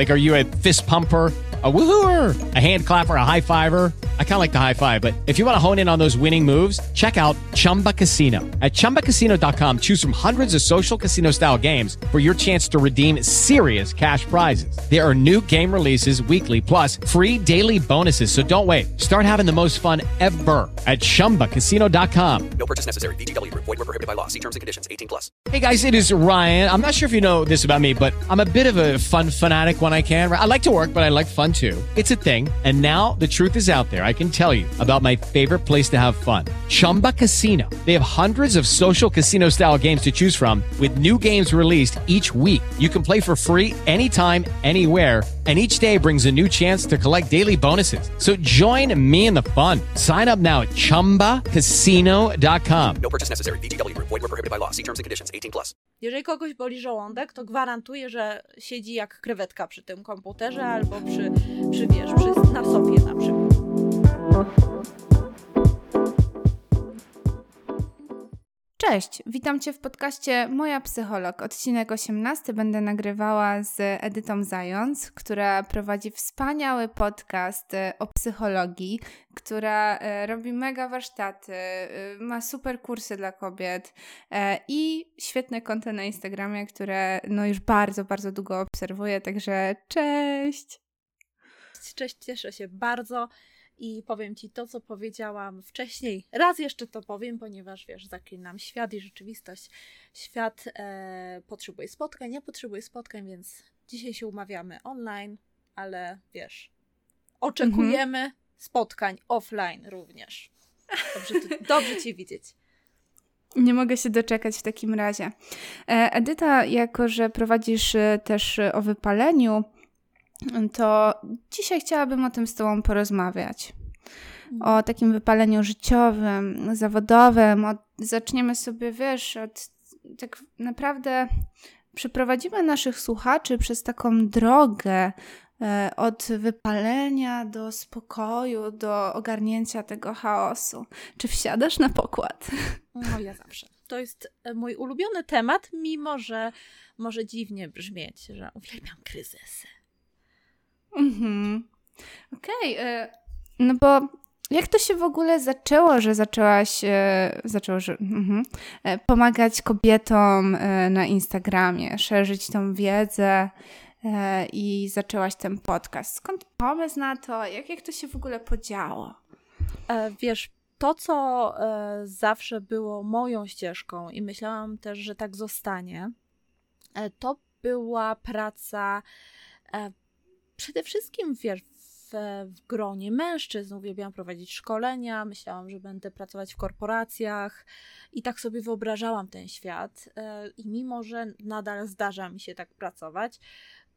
Like, are you a fist pumper? a woohooer, a hand clapper, a high fiver. I kind of like the high five, but if you want to hone in on those winning moves, check out Chumba Casino. At ChumbaCasino.com, choose from hundreds of social casino style games for your chance to redeem serious cash prizes. There are new game releases weekly, plus free daily bonuses. So don't wait. Start having the most fun ever at ChumbaCasino.com. No purchase necessary. VGW. Void were prohibited by law. See terms and conditions. 18 plus. Hey guys, it is Ryan. I'm not sure if you know this about me, but I'm a bit of a fun fanatic when I can. I like to work, but I like fun too. It's a thing. And now the truth is out there. I can tell you about my favorite place to have fun. Chumba Casino. They have hundreds of social casino style games to choose from with new games released each week. You can play for free anytime, anywhere. And each day brings a new chance to collect daily bonuses. So join me in the fun. Sign up now at ChumbaCasino.com. No purchase necessary. VGW. Void were prohibited by law. See terms and conditions. 18 plus. Jeżeli kogoś boli żołądek, to gwarantuję, że siedzi jak krewetka przy tym komputerze albo przy, przy wiesz, przy, na sofie na przykład. Cześć, witam Cię w podcaście Moja Psycholog. Odcinek 18 będę nagrywała z Edytą Zając, która prowadzi wspaniały podcast e, o psychologii, która e, robi mega warsztaty, e, ma super kursy dla kobiet i świetne konto na Instagramie, które no już bardzo, bardzo długo obserwuję, także cześć! Cześć, cieszę się bardzo i powiem Ci to, co powiedziałam wcześniej. Raz jeszcze to powiem, ponieważ wiesz, zaklinam świat i rzeczywistość. Świat e, potrzebuje spotkań, ja potrzebuję spotkań, więc dzisiaj się umawiamy online, ale wiesz, oczekujemy mhm. spotkań offline również. Dobrze, dobrze Cię widzieć. Nie mogę się doczekać w takim razie. E, Edyta, jako że prowadzisz e, też o wypaleniu, to dzisiaj chciałabym o tym z Tobą porozmawiać. O takim wypaleniu życiowym, zawodowym. Od, zaczniemy sobie, wiesz, od tak naprawdę przeprowadzimy naszych słuchaczy przez taką drogę e, od wypalenia do spokoju, do ogarnięcia tego chaosu. Czy wsiadasz na pokład? No, ja zawsze. To jest e, mój ulubiony temat, mimo że może dziwnie brzmieć, że uwielbiam kryzysy. Mhm. Okej, okay, e, no bo jak to się w ogóle zaczęło, że zaczęłaś e, zaczęło, że, mhm, e, pomagać kobietom na Instagramie, szerzyć tą wiedzę i zaczęłaś ten podcast? Skąd pomysł na to? Jak, jak to się w ogóle podziało? Wiesz, to co zawsze było moją ścieżką i myślałam też, że tak zostanie, to była praca przede wszystkim wiesz, w, w gronie mężczyzn uwielbiałam prowadzić szkolenia, myślałam, że będę pracować w korporacjach i tak sobie wyobrażałam ten świat. E, I mimo, że nadal zdarza mi się tak pracować,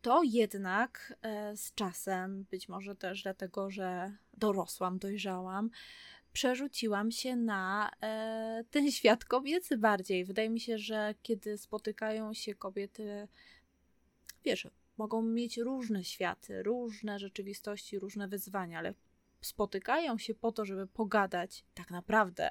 to jednak e, z czasem, być może też dlatego, że dorosłam, dojrzałam, przerzuciłam się na e, ten świat kobiecy bardziej. Wydaje mi się, że kiedy spotykają się kobiety, wiesz, mogą mieć różne światy, różne rzeczywistości, różne wyzwania, ale spotykają się po to, żeby pogadać tak naprawdę,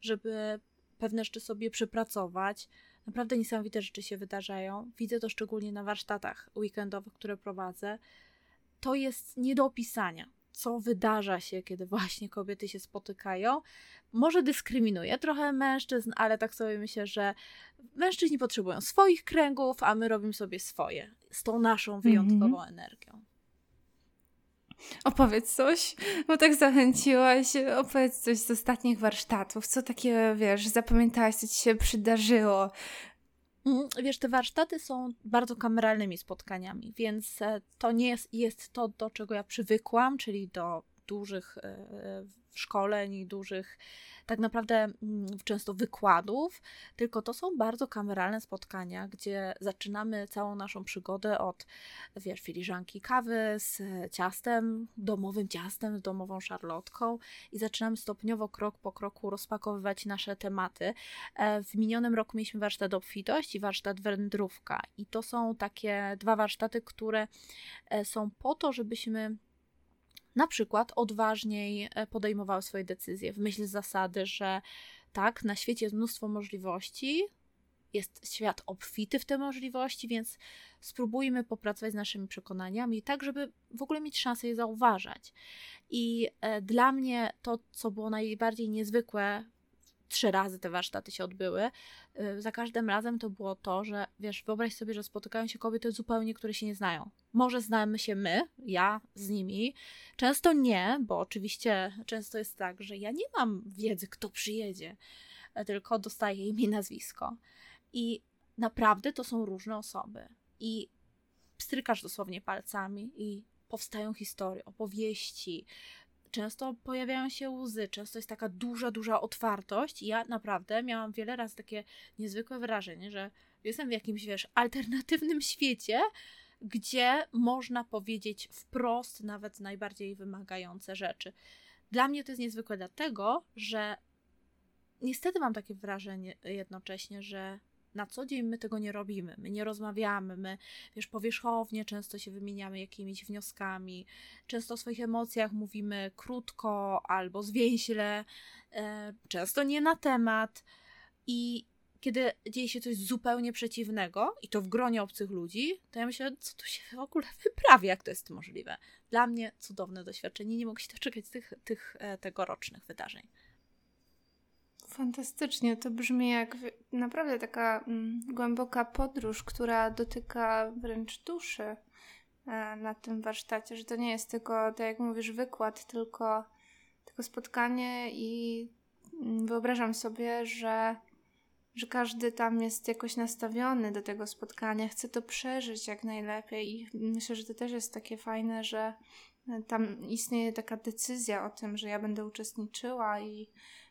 żeby pewne rzeczy sobie przepracować. Naprawdę niesamowite rzeczy się wydarzają. Widzę to szczególnie na warsztatach weekendowych, które prowadzę. To jest nie do opisania co wydarza się, kiedy właśnie kobiety się spotykają. Może dyskryminuje trochę mężczyzn, ale tak sobie myślę, że mężczyźni potrzebują swoich kręgów, a my robimy sobie swoje z tą naszą wyjątkową mm -hmm. energią. Opowiedz coś, bo tak zachęciłaś. Opowiedz coś z ostatnich warsztatów. Co takie, wiesz, zapamiętałaś, co ci się przydarzyło? Mm, wiesz, te warsztaty są bardzo kameralnymi spotkaniami, więc e, to nie jest, jest to, do czego ja przywykłam, czyli do dużych e, szkoleń, dużych tak naprawdę mm, często wykładów, tylko to są bardzo kameralne spotkania, gdzie zaczynamy całą naszą przygodę od, wiesz, filiżanki kawy z ciastem, domowym ciastem, z domową szarlotką i zaczynamy stopniowo, krok po kroku rozpakowywać nasze tematy. E, w minionym roku mieliśmy warsztat obfitość i warsztat wędrówka i to są takie dwa warsztaty, które e, są po to, żebyśmy na przykład odważniej e, podejmowały swoje decyzje w myśl zasady, że tak, na świecie jest mnóstwo możliwości jest świat obfity w te możliwości, więc spróbujmy popracować z naszymi przekonaniami, tak żeby w ogóle mieć szansę je zauważać. I e, dla mnie to, co było najbardziej niezwykłe trzy razy te warsztaty się odbyły. Y, za każdym razem to było to, że wiesz, wyobraź sobie, że spotykają się kobiety zupełnie, które się nie znają. Może znamy się my, ja z nimi. Często nie, bo oczywiście często jest tak, że ja nie mam wiedzy, kto przyjedzie, tylko dostaję imię nazwisko. I naprawdę to są różne osoby. I strykasz dosłownie palcami i powstają historie, opowieści, często pojawiają się łzy, często jest taka duża, duża otwartość. I ja naprawdę miałam wiele razy takie niezwykłe wrażenie, że jestem w jakimś, wiesz, alternatywnym świecie, gdzie można powiedzieć wprost nawet najbardziej wymagające rzeczy. Dla mnie to jest niezwykłe dlatego, że niestety mam takie wrażenie jednocześnie, że na co dzień my tego nie robimy. My nie rozmawiamy, my, wiesz, powierzchownie często się wymieniamy jakimiś wnioskami, często o swoich emocjach mówimy krótko albo zwięźle, e, często nie na temat. I kiedy dzieje się coś zupełnie przeciwnego, i to w gronie obcych ludzi, to ja myślę, co tu się w ogóle wyprawia, jak to jest możliwe. Dla mnie cudowne doświadczenie, nie mogę się doczekać tych, tych e, tegorocznych wydarzeń. Fantastycznie, to brzmi jak naprawdę taka mm, głęboka podróż, która dotyka wręcz duszy e, na tym warsztacie, że to nie jest tylko, tak jak mówisz, wykład, tylko, tylko spotkanie i mm, wyobrażam sobie, że, że każdy tam jest jakoś nastawiony do tego spotkania, chce to przeżyć jak najlepiej i myślę, że to też jest takie fajne, że tam istnieje taka decyzja o tym, że ja będę uczestniczyła i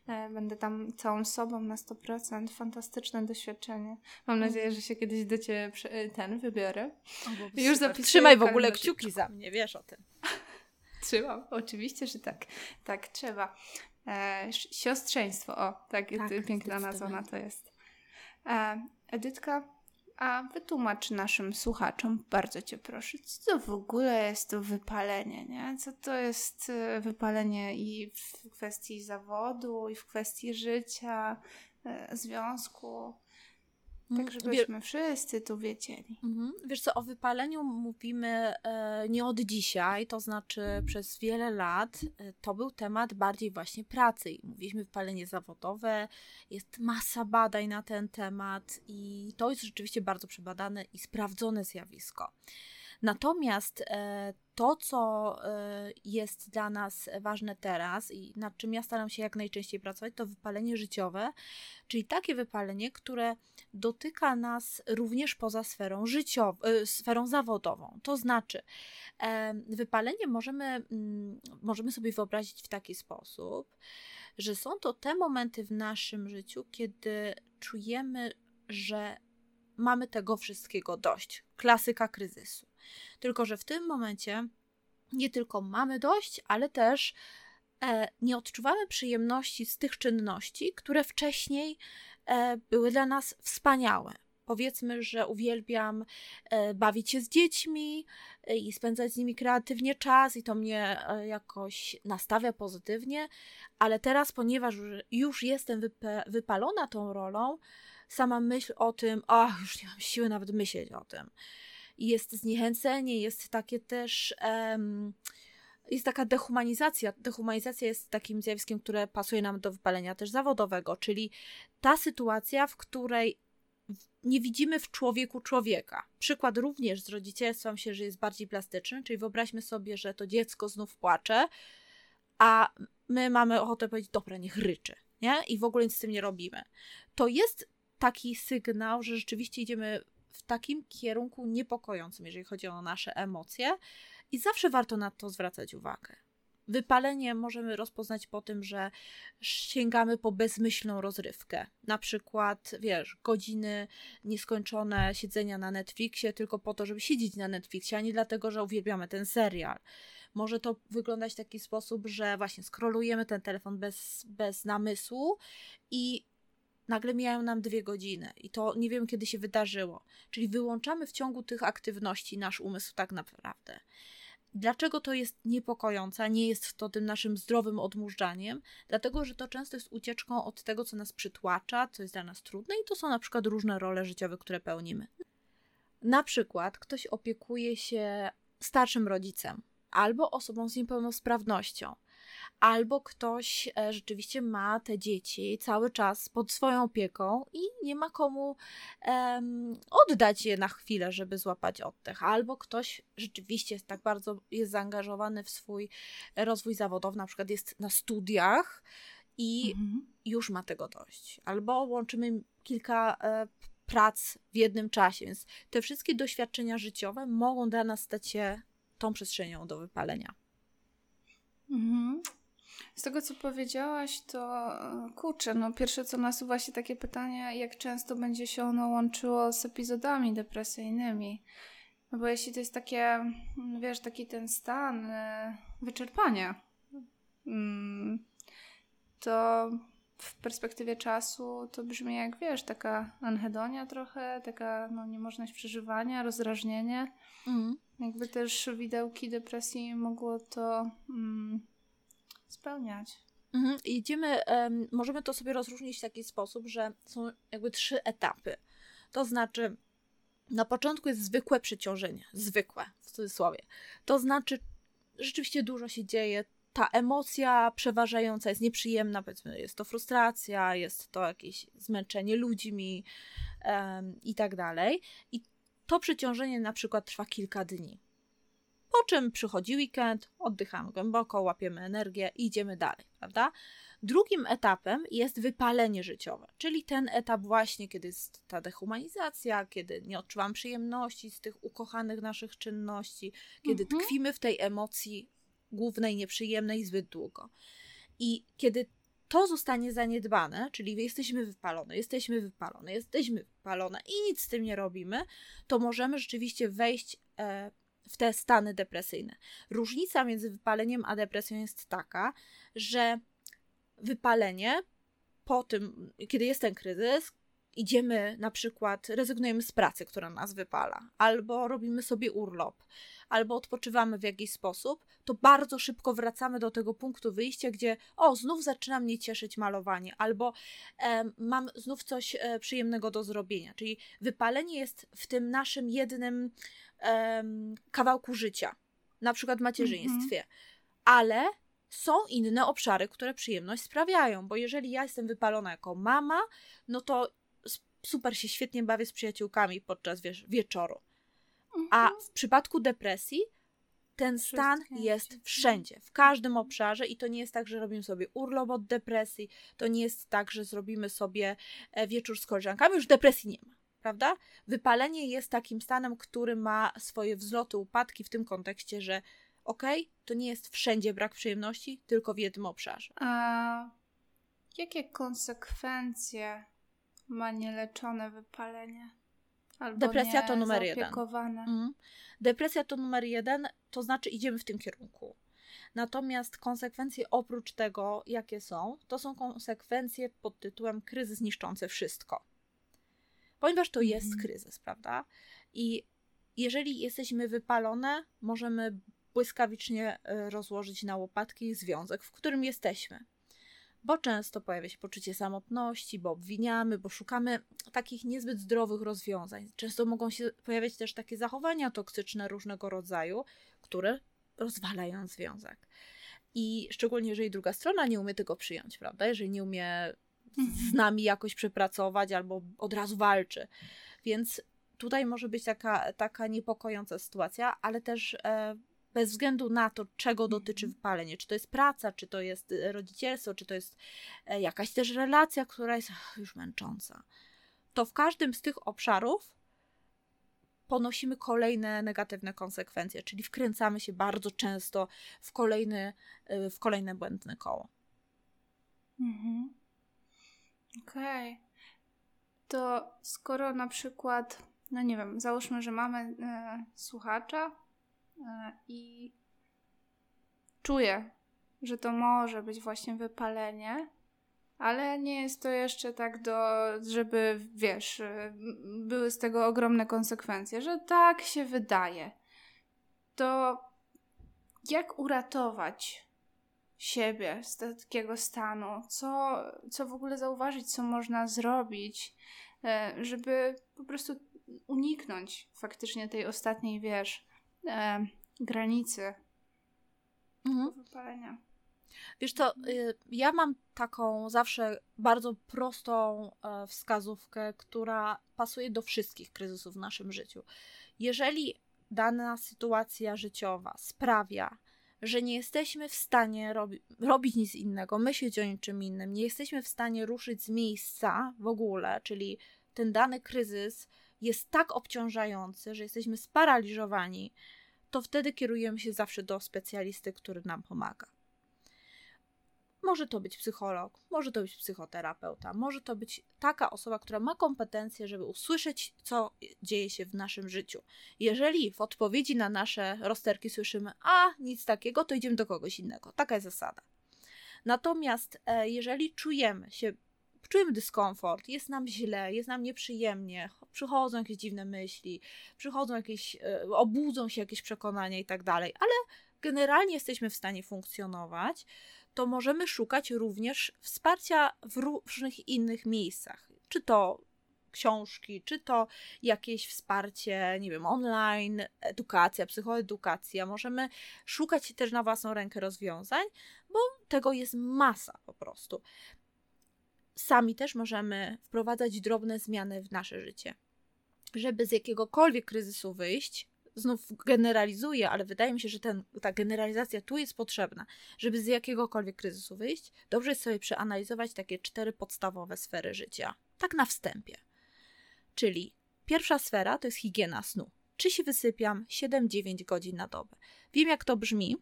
E, będę tam całą sobą na 100%. Fantastyczne doświadczenie. Mam nadzieję, że się kiedyś do Ciebie e, ten wybiorę. O, Już zapisuję Trzymaj w ogóle kciuki za mnie, wiesz o tym. Trzymam, oczywiście, że tak. Tak, trzeba. E, siostrzeństwo, o, tak, tak piękna nazwa na to jest. E, Edytka, a wytłumacz naszym słuchaczom, bardzo Cię proszę, co to w ogóle jest to wypalenie, nie? Co to jest e, wypalenie i w kwestii zawodu, i w kwestii życia, e, związku? Tak, mm, żebyśmy wszyscy tu wiedzieli. Mhm. Wiesz co, o wypaleniu mówimy e, nie od dzisiaj, to znaczy przez wiele lat e, to był temat bardziej właśnie pracy. I mówiliśmy wypalenie zawodowe, jest masa badań na ten temat i to jest rzeczywiście bardzo przebadane i sprawdzone zjawisko. Natomiast e, to, co e, jest dla nas ważne teraz i nad czym ja staram się jak najczęściej pracować, to wypalenie życiowe, czyli takie wypalenie, które dotyka nas również poza sferą życiową, e, sferą zawodową. To znaczy, wypalenie możemy, mm, możemy sobie wyobrazić w taki sposób, że są to te momenty w naszym życiu, kiedy czujemy, że mamy tego wszystkiego dość. Klasyka kryzysu. Tylko, że w tym momencie nie tylko mamy dość, ale też e, nie odczuwamy przyjemności z tych czynności, które wcześniej e, były dla nas wspaniałe. Powiedzmy, że uwielbiam e, bawić się z dziećmi e, i spędzać z nimi kreatywnie czas, i to mnie e, jakoś nastawia pozytywnie, ale teraz, ponieważ już jestem wypalona tą rolą, sama myśl o tym, ach, już nie mam siły nawet myśleć o tym jest zniechęcenie, jest takie też. Um, jest taka dehumanizacja. Dehumanizacja jest takim zjawiskiem, które pasuje nam do wypalenia też zawodowego, czyli ta sytuacja, w której nie widzimy w człowieku człowieka. Przykład również z rodzicielstwem się, że jest bardziej plastyczny, czyli wyobraźmy sobie, że to dziecko znów płacze, a my mamy ochotę powiedzieć, dobra, niech ryczy, nie? I w ogóle nic z tym nie robimy. To jest taki sygnał, że rzeczywiście idziemy w takim kierunku niepokojącym, jeżeli chodzi o nasze emocje, i zawsze warto na to zwracać uwagę. Wypalenie możemy rozpoznać po tym, że sięgamy po bezmyślną rozrywkę. Na przykład, wiesz, godziny nieskończone siedzenia na Netflixie tylko po to, żeby siedzieć na Netflixie, a nie dlatego, że uwielbiamy ten serial. Może to wyglądać w taki sposób, że właśnie skrolujemy ten telefon bez, bez namysłu i nagle mijają nam dwie godziny i to nie wiem, kiedy się wydarzyło. Czyli wyłączamy w ciągu tych aktywności nasz umysł tak naprawdę. Dlaczego to jest niepokojące, nie jest to tym naszym zdrowym odmurzaniem? Dlatego, że to często jest ucieczką od tego, co nas przytłacza, co jest dla nas trudne, i to są na przykład różne role życiowe, które pełnimy. Na przykład ktoś opiekuje się starszym rodzicem albo osobą z niepełnosprawnością, albo ktoś e, rzeczywiście ma te dzieci cały czas pod swoją opieką i nie ma komu um, oddać je na chwilę, żeby złapać oddech, albo ktoś rzeczywiście tak bardzo jest zaangażowany w swój rozwój zawodowy, na przykład jest na studiach i mhm. już ma tego dość, albo łączymy kilka e, prac w jednym czasie, więc te wszystkie doświadczenia życiowe mogą dla nas stać się tą przestrzenią do wypalenia. Mhm. Z tego, co powiedziałaś, to e, kurczę, no pierwsze co nasuwa się takie pytanie, jak często będzie się ono łączyło z epizodami depresyjnymi. No bo jeśli to jest takie, mm, wiesz, taki ten stan e, wyczerpania, mm, to w perspektywie czasu to brzmi jak, wiesz, taka anhedonia trochę, taka no, niemożność przeżywania, rozdrażnienie. Mm. Jakby też widełki depresji mogło to mm, spełniać. Mhm. Idziemy, um, możemy to sobie rozróżnić w taki sposób, że są jakby trzy etapy. To znaczy, na początku jest zwykłe przeciążenie, zwykłe w cudzysłowie. To znaczy, rzeczywiście dużo się dzieje, ta emocja przeważająca jest nieprzyjemna, powiedzmy, jest to frustracja, jest to jakieś zmęczenie ludźmi um, i tak dalej. I to przeciążenie na przykład trwa kilka dni. Po czym przychodzi weekend, oddychamy głęboko, łapiemy energię i idziemy dalej, prawda? Drugim etapem jest wypalenie życiowe, czyli ten etap właśnie, kiedy jest ta dehumanizacja, kiedy nie odczuwam przyjemności z tych ukochanych naszych czynności, kiedy mhm. tkwimy w tej emocji głównej, nieprzyjemnej zbyt długo. I kiedy to zostanie zaniedbane, czyli jesteśmy wypalone, jesteśmy wypalone, jesteśmy wypalone i nic z tym nie robimy, to możemy rzeczywiście wejść e, w te stany depresyjne. Różnica między wypaleniem a depresją jest taka, że wypalenie po tym, kiedy jest ten kryzys, idziemy na przykład, rezygnujemy z pracy, która nas wypala, albo robimy sobie urlop, albo odpoczywamy w jakiś sposób, to bardzo szybko wracamy do tego punktu wyjścia, gdzie o, znów zaczyna mnie cieszyć malowanie, albo e, mam znów coś e, przyjemnego do zrobienia. Czyli wypalenie jest w tym naszym jednym e, kawałku życia, na przykład macierzyństwie, mhm. ale są inne obszary, które przyjemność sprawiają, bo jeżeli ja jestem wypalona jako mama, no to super się świetnie bawię z przyjaciółkami podczas wiesz, wieczoru. A mhm. w przypadku depresji ten stan jest wszędzie, w każdym obszarze i to nie jest tak, że robimy sobie urlop od depresji, to nie jest tak, że zrobimy sobie e, wieczór z koleżankami, już depresji nie ma, prawda? Wypalenie jest takim stanem, który ma swoje wzloty, upadki w tym kontekście, że okej, okay, to nie jest wszędzie brak przyjemności, tylko w jednym obszarze. A jakie konsekwencje ma nieleczone wypalenie. Albo Depresja to numer jeden. Mhm. Depresja to numer jeden, to znaczy idziemy w tym kierunku. Natomiast konsekwencje oprócz tego, jakie są, to są konsekwencje pod tytułem kryzys niszczący wszystko. Ponieważ to jest mhm. kryzys, prawda? I jeżeli jesteśmy wypalone, możemy błyskawicznie e, rozłożyć na łopatki związek, w którym jesteśmy bo często pojawia się poczucie samotności, bo obwiniamy, bo szukamy takich niezbyt zdrowych rozwiązań. Często mogą się pojawiać też takie zachowania toksyczne różnego rodzaju, które rozwalają związek. I szczególnie, jeżeli druga strona nie umie tego przyjąć, prawda? Jeżeli nie umie z mhm. nami jakoś przepracować albo od razu walczy. Więc tutaj może być taka, taka niepokojąca sytuacja, ale też e, bez względu na to, czego dotyczy mhm. wypalenie, czy to jest praca, czy to jest e, rodzicielstwo, czy to jest e, jakaś też relacja, która jest już męcząca, to w każdym z tych obszarów ponosimy kolejne negatywne konsekwencje, czyli wkręcamy się bardzo często w, kolejny, e, w kolejne błędne koło. Mhm. Okej. Okay. To skoro na przykład, no nie wiem, załóżmy, że mamy e, słuchacza, I czuję, że to może być właśnie wypalenie, ale nie jest to jeszcze tak do, żeby, wiesz, e, były z tego ogromne konsekwencje, że tak się wydaje. To jak uratować siebie z takiego stanu? Co, co w ogóle zauważyć, co można zrobić, e, żeby po prostu uniknąć faktycznie tej ostatniej, wiesz, e, granicy mhm. wypalenia? Wiesz to, y, ja mam taką zawsze bardzo prostą e, wskazówkę, która pasuje do wszystkich kryzysów w naszym życiu. Jeżeli dana sytuacja życiowa sprawia, że nie jesteśmy w stanie robi robić nic innego, myśleć o niczym innym, nie jesteśmy w stanie ruszyć z miejsca w ogóle, czyli ten dany kryzys jest tak obciążający, że jesteśmy sparaliżowani, to wtedy kierujemy się zawsze do specjalisty, który nam pomaga. Może to być psycholog, może to być psychoterapeuta, może to być taka osoba, która ma kompetencje, żeby usłyszeć, co dzieje się w naszym życiu. Jeżeli w odpowiedzi na nasze rozterki słyszymy, a nic takiego, to idziemy do kogoś innego. Taka jest zasada. Natomiast e, jeżeli czujemy się, czujemy dyskomfort, jest nam źle, jest nam nieprzyjemnie, przychodzą jakieś dziwne myśli, przychodzą jakieś, e, obudzą się jakieś przekonania i tak dalej, ale generalnie jesteśmy w stanie funkcjonować, to możemy szukać również wsparcia w różnych innych miejscach. Czy to książki, czy to jakieś wsparcie, nie wiem, online, edukacja, psychoedukacja. Możemy szukać też na własną rękę rozwiązań, bo tego jest masa po prostu. Sami też możemy wprowadzać drobne zmiany w nasze życie. Żeby z jakiegokolwiek kryzysu wyjść, znów generalizuję, ale wydaje mi się, że ten, ta generalizacja tu jest potrzebna, żeby z jakiegokolwiek kryzysu wyjść. Dobrze jest sobie przeanalizować takie cztery podstawowe sfery życia. Tak na wstępie. Czyli pierwsza sfera to jest higiena snu. Czy się wysypiam 7-9 godzin na dobę? Wiem, jak to brzmi,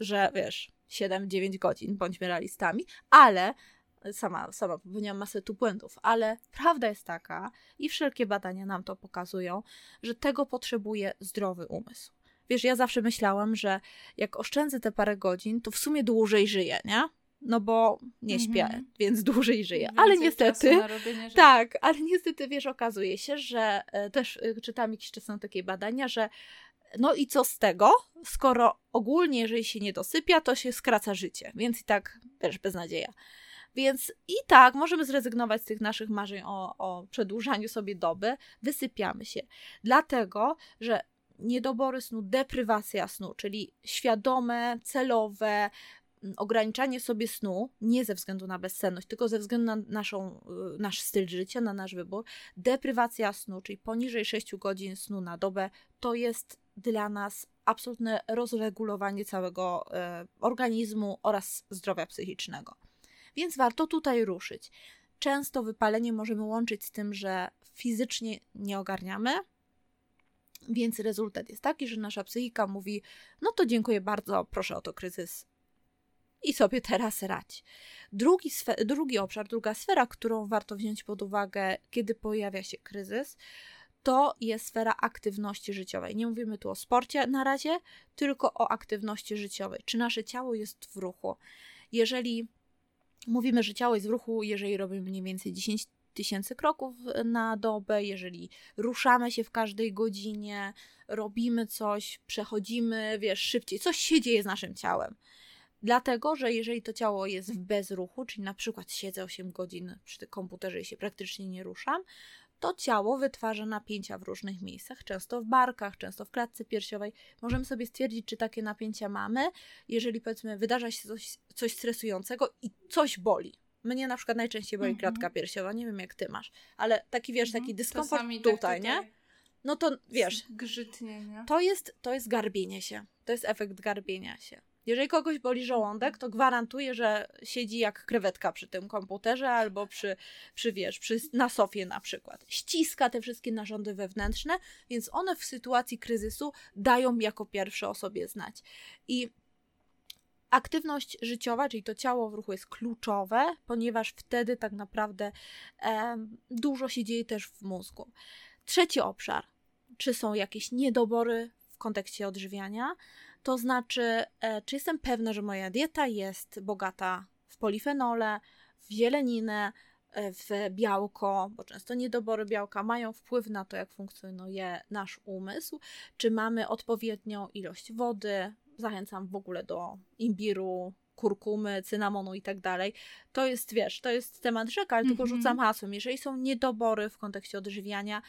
że wiesz, 7-9 godzin, bądźmy realistami, ale sama, sama popełniłam masę tu błędów, ale prawda jest taka, i wszelkie badania nam to pokazują, że tego potrzebuje zdrowy umysł. Wiesz, ja zawsze myślałam, że jak oszczędzę te parę godzin, to w sumie dłużej żyję, nie? No bo nie śpię, mm-hmm. więc dłużej żyję. Więcej ale niestety. Tak, ale niestety wiesz, okazuje się, że e, też e, czytam jakieś czasem takie badania, że no i co z tego, skoro ogólnie, jeżeli się nie dosypia, to się skraca życie, więc i tak też beznadzieja. Więc i tak możemy zrezygnować z tych naszych marzeń o, o przedłużaniu sobie doby, wysypiamy się. Dlatego, że niedobory snu, deprywacja snu, czyli świadome, celowe mm, ograniczanie sobie snu, nie ze względu na bezsenność, tylko ze względu na naszą, y, nasz styl życia, na nasz wybór. Deprywacja snu, czyli poniżej 6 godzin snu na dobę, to jest dla nas absolutne rozregulowanie całego y, organizmu oraz zdrowia psychicznego więc warto tutaj ruszyć. Często wypalenie możemy łączyć z tym, że fizycznie nie ogarniamy, więc rezultat jest taki, że nasza psychika mówi: No to dziękuję bardzo, proszę o to kryzys. I sobie teraz radź. Drugi, drugi obszar, druga sfera, którą warto wziąć pod uwagę, kiedy pojawia się kryzys, to jest sfera aktywności życiowej. Nie mówimy tu o sporcie na razie, tylko o aktywności życiowej. Czy nasze ciało jest w ruchu? Jeżeli Mówimy, że ciało jest w ruchu, jeżeli robimy mniej więcej 10 tysięcy kroków na dobę, jeżeli ruszamy się w każdej godzinie, robimy coś, przechodzimy, wiesz, szybciej, coś się dzieje z naszym ciałem. Dlatego, że jeżeli to ciało jest w bezruchu, czyli na przykład siedzę 8 godzin przy komputerze i się praktycznie nie ruszam, to ciało wytwarza napięcia w różnych miejscach, często w barkach, często w klatce piersiowej. Możemy sobie stwierdzić, czy takie napięcia mamy, jeżeli powiedzmy wydarza się coś, coś stresującego i coś boli. Mnie na przykład najczęściej boli mhm. klatka piersiowa, nie wiem jak ty masz, ale taki wiesz, taki mhm. dyskomfort tutaj, tak tutaj, nie? No to wiesz, Grzytnie, nie? To jest, to jest garbienie się. To jest efekt garbienia się. Jeżeli kogoś boli żołądek, to gwarantuję, że siedzi jak krewetka przy tym komputerze albo przy, przy wiesz, przy, na sofie na przykład. Ściska te wszystkie narządy wewnętrzne, więc one w sytuacji kryzysu dają jako pierwsze o sobie znać. I aktywność życiowa, czyli to ciało w ruchu jest kluczowe, ponieważ wtedy tak naprawdę e, dużo się dzieje też w mózgu. Trzeci obszar. Czy są jakieś niedobory w kontekście odżywiania? To znaczy, e, czy jestem pewna, że moja dieta jest bogata w polifenole, w zieleninę, e, w białko, bo często niedobory białka mają wpływ na to, jak funkcjonuje nasz umysł, czy mamy odpowiednią ilość wody, zachęcam w ogóle do imbiru, kurkumy, cynamonu i tak dalej. To jest, wiesz, to jest temat rzeka, ale tylko Mhm. rzucam hasłem. Jeżeli są niedobory w kontekście odżywiania,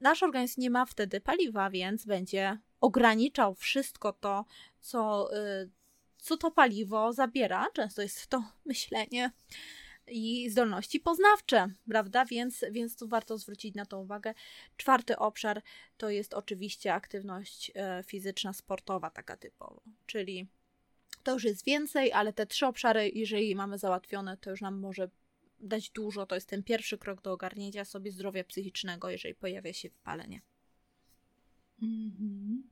nasz organizm nie ma wtedy paliwa, więc będzie ograniczał wszystko to, co, y, co to paliwo zabiera. Często jest to myślenie i zdolności poznawcze, prawda? Więc, więc tu warto zwrócić na to uwagę. Czwarty obszar to jest oczywiście aktywność e, fizyczna, sportowa, taka typowo, czyli to już jest więcej, ale te trzy obszary, jeżeli mamy załatwione, to już nam może dać dużo. To jest ten pierwszy krok do ogarnięcia sobie zdrowia psychicznego, jeżeli pojawia się wypalenie. Mhm.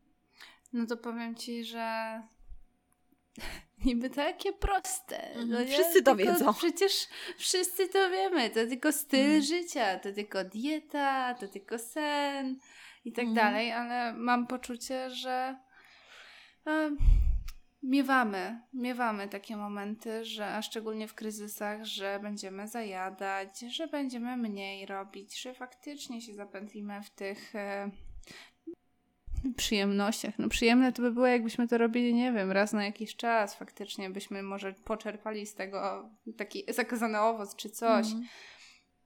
No to powiem ci, że niby takie proste. Mhm. No nie? Wszyscy to wiedzą. Przecież wszyscy to wiemy. To tylko styl Mhm. życia, to tylko dieta, to tylko sen i tak Mhm. dalej, ale mam poczucie, że em, miewamy, miewamy takie momenty, że a szczególnie w kryzysach, że będziemy zajadać, że będziemy mniej robić, że faktycznie się zapętlimy w tych e, przyjemnościach. No przyjemne to by było, jakbyśmy to robili, nie wiem, raz na jakiś czas. Faktycznie byśmy może poczerpali z tego taki zakazany owoc czy coś. Mhm.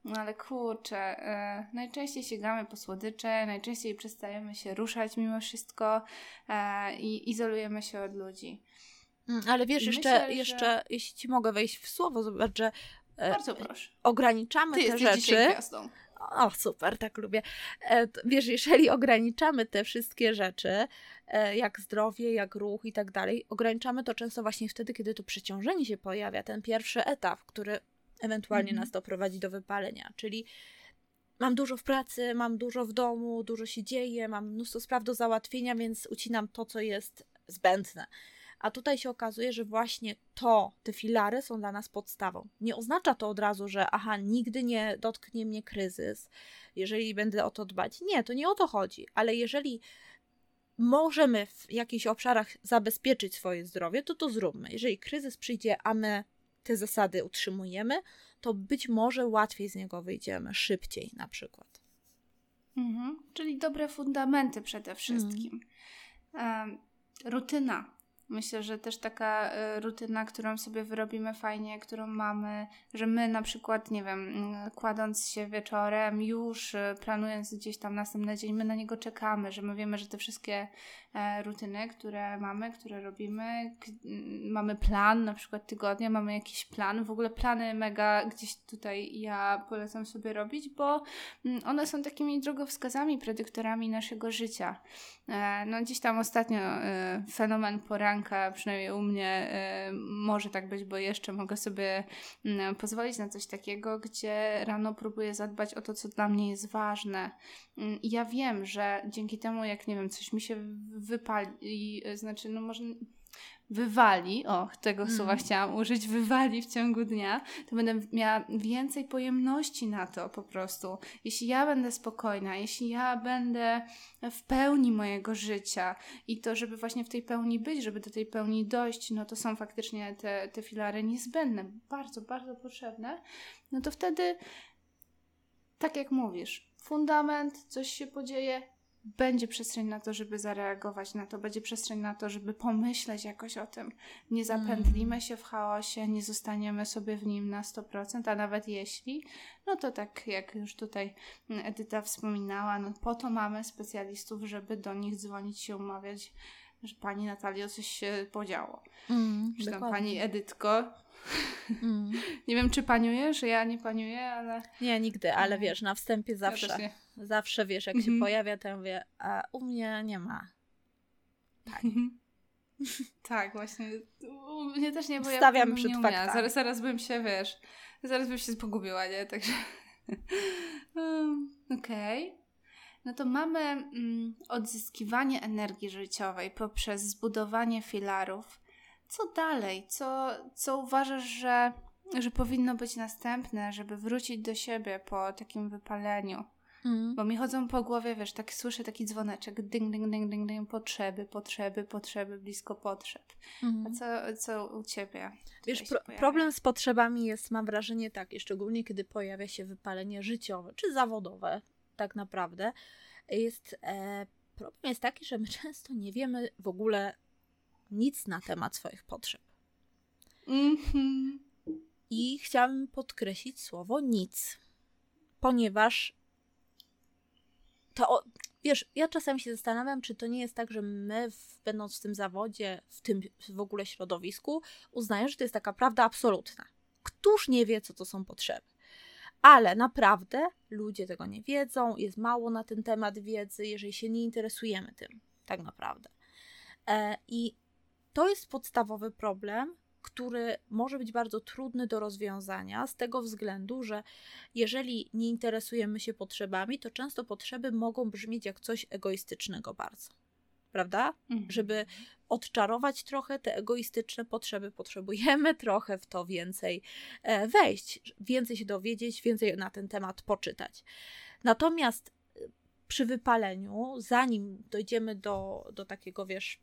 No ale kurczę, e, najczęściej sięgamy po słodycze, najczęściej przestajemy się ruszać mimo wszystko e, i izolujemy się od ludzi. Mm, Ale wiesz, I jeszcze, myślę, że- jeszcze jeśli ci mogę wejść w słowo, zobacz, że e, Bardzo proszę. ograniczamy Ty te rzeczy. gwiazdą. O, super, tak lubię. E, Wiesz, jeżeli ograniczamy te wszystkie rzeczy, e, jak zdrowie, jak ruch i tak dalej, ograniczamy to często właśnie wtedy, kiedy to przeciążenie się pojawia, ten pierwszy etap, który ewentualnie Mhm. nas doprowadzi do wypalenia. Czyli mam dużo w pracy, mam dużo w domu, dużo się dzieje, mam mnóstwo spraw do załatwienia, więc ucinam to, co jest zbędne. A tutaj się okazuje, że właśnie to, te filary są dla nas podstawą. Nie oznacza to od razu, że aha, nigdy nie dotknie mnie kryzys, jeżeli będę o to dbać. Nie, to nie o to chodzi, ale jeżeli możemy w jakichś obszarach zabezpieczyć swoje zdrowie, to to zróbmy. Jeżeli kryzys przyjdzie, a my te zasady utrzymujemy, to być może łatwiej z niego wyjdziemy, szybciej na przykład. Mhm. Czyli dobre fundamenty przede wszystkim. Em, rutyna. Myślę, że też taka e, rutyna, którą sobie wyrobimy fajnie, którą mamy, że my na przykład, nie wiem, mm, kładąc się wieczorem, już e, planując gdzieś tam następny dzień, my na niego czekamy, że my wiemy, że te wszystkie e, rutyny, które mamy, które robimy, k- m, mamy plan na przykład tygodnia, mamy jakiś plan, w ogóle plany mega gdzieś tutaj ja polecam sobie robić, bo mm, one są takimi drogowskazami, predyktorami naszego życia. E, No gdzieś tam ostatnio e, fenomen przynajmniej u mnie e, może tak być, bo jeszcze mogę sobie mm, pozwolić na coś takiego, gdzie rano próbuję zadbać o to, co dla mnie jest ważne. Mm, I ja wiem, że dzięki temu, jak nie wiem, coś mi się wypali, e, znaczy, no może wywali, o, tego słowa chciałam użyć, wywali w ciągu dnia, to będę miała więcej pojemności na to po prostu. Jeśli ja będę spokojna, jeśli ja będę w pełni mojego życia i to, żeby właśnie w tej pełni być, żeby do tej pełni dojść, no to są faktycznie te, te filary niezbędne, bardzo, bardzo potrzebne, no to wtedy, tak jak mówisz, fundament, coś się podzieje, będzie przestrzeń na to, żeby zareagować na to, będzie przestrzeń na to, żeby pomyśleć jakoś o tym. Nie zapętlimy się w chaosie, nie zostaniemy sobie w nim na 100%, a nawet jeśli, no to tak jak już tutaj Edyta wspominała, no po to mamy specjalistów, żeby do nich dzwonić się umawiać, że pani Natalio coś się podziało. Mm, Czy tam dokładnie. pani Edytko. Mm. Nie wiem, czy paniujesz, ja nie paniuję, ale Nie, nigdy, ale wiesz, na wstępie zawsze, Ja zawsze wiesz, jak Mhm. się pojawia, to ja mówię, a u mnie nie ma. Tak, właśnie. U mnie też nie, bo ja Stawiam bym przed nie umiała. Zaraz, zaraz bym się, wiesz, zaraz bym się pogubiła, nie? Także... Um, Okej. No to mamy mm, odzyskiwanie energii życiowej poprzez zbudowanie filarów. Co dalej? Co, co uważasz, że, że powinno być następne, żeby wrócić do siebie po takim wypaleniu? Mm. Bo mi chodzą po głowie, wiesz, tak słyszę taki dzwoneczek, ding, ding, ding, ding, ding, potrzeby, potrzeby, potrzeby, blisko potrzeb. A Mm. co, co u Ciebie? Wiesz, pro, problem z potrzebami jest, mam wrażenie, taki, szczególnie kiedy pojawia się wypalenie życiowe czy zawodowe, tak naprawdę. Jest, e, problem jest taki, że my często nie wiemy w ogóle, nic na temat swoich potrzeb. Mhm. I chciałabym podkreślić słowo nic, ponieważ to, wiesz, ja czasem się zastanawiam, czy to nie jest tak, że my, będąc w tym zawodzie, w tym w ogóle środowisku, uznajemy, że to jest taka prawda absolutna. Któż nie wie, co to są potrzeby? Ale naprawdę ludzie tego nie wiedzą, jest mało na ten temat wiedzy, jeżeli się nie interesujemy tym, tak naprawdę. E, I to jest podstawowy problem, który może być bardzo trudny do rozwiązania z tego względu, że jeżeli nie interesujemy się potrzebami, to często potrzeby mogą brzmieć jak coś egoistycznego bardzo. Prawda? Mhm. Żeby odczarować trochę te egoistyczne potrzeby, potrzebujemy trochę w to więcej e, wejść, więcej się dowiedzieć, więcej na ten temat poczytać. Natomiast e, przy wypaleniu, zanim dojdziemy do, do takiego, wiesz,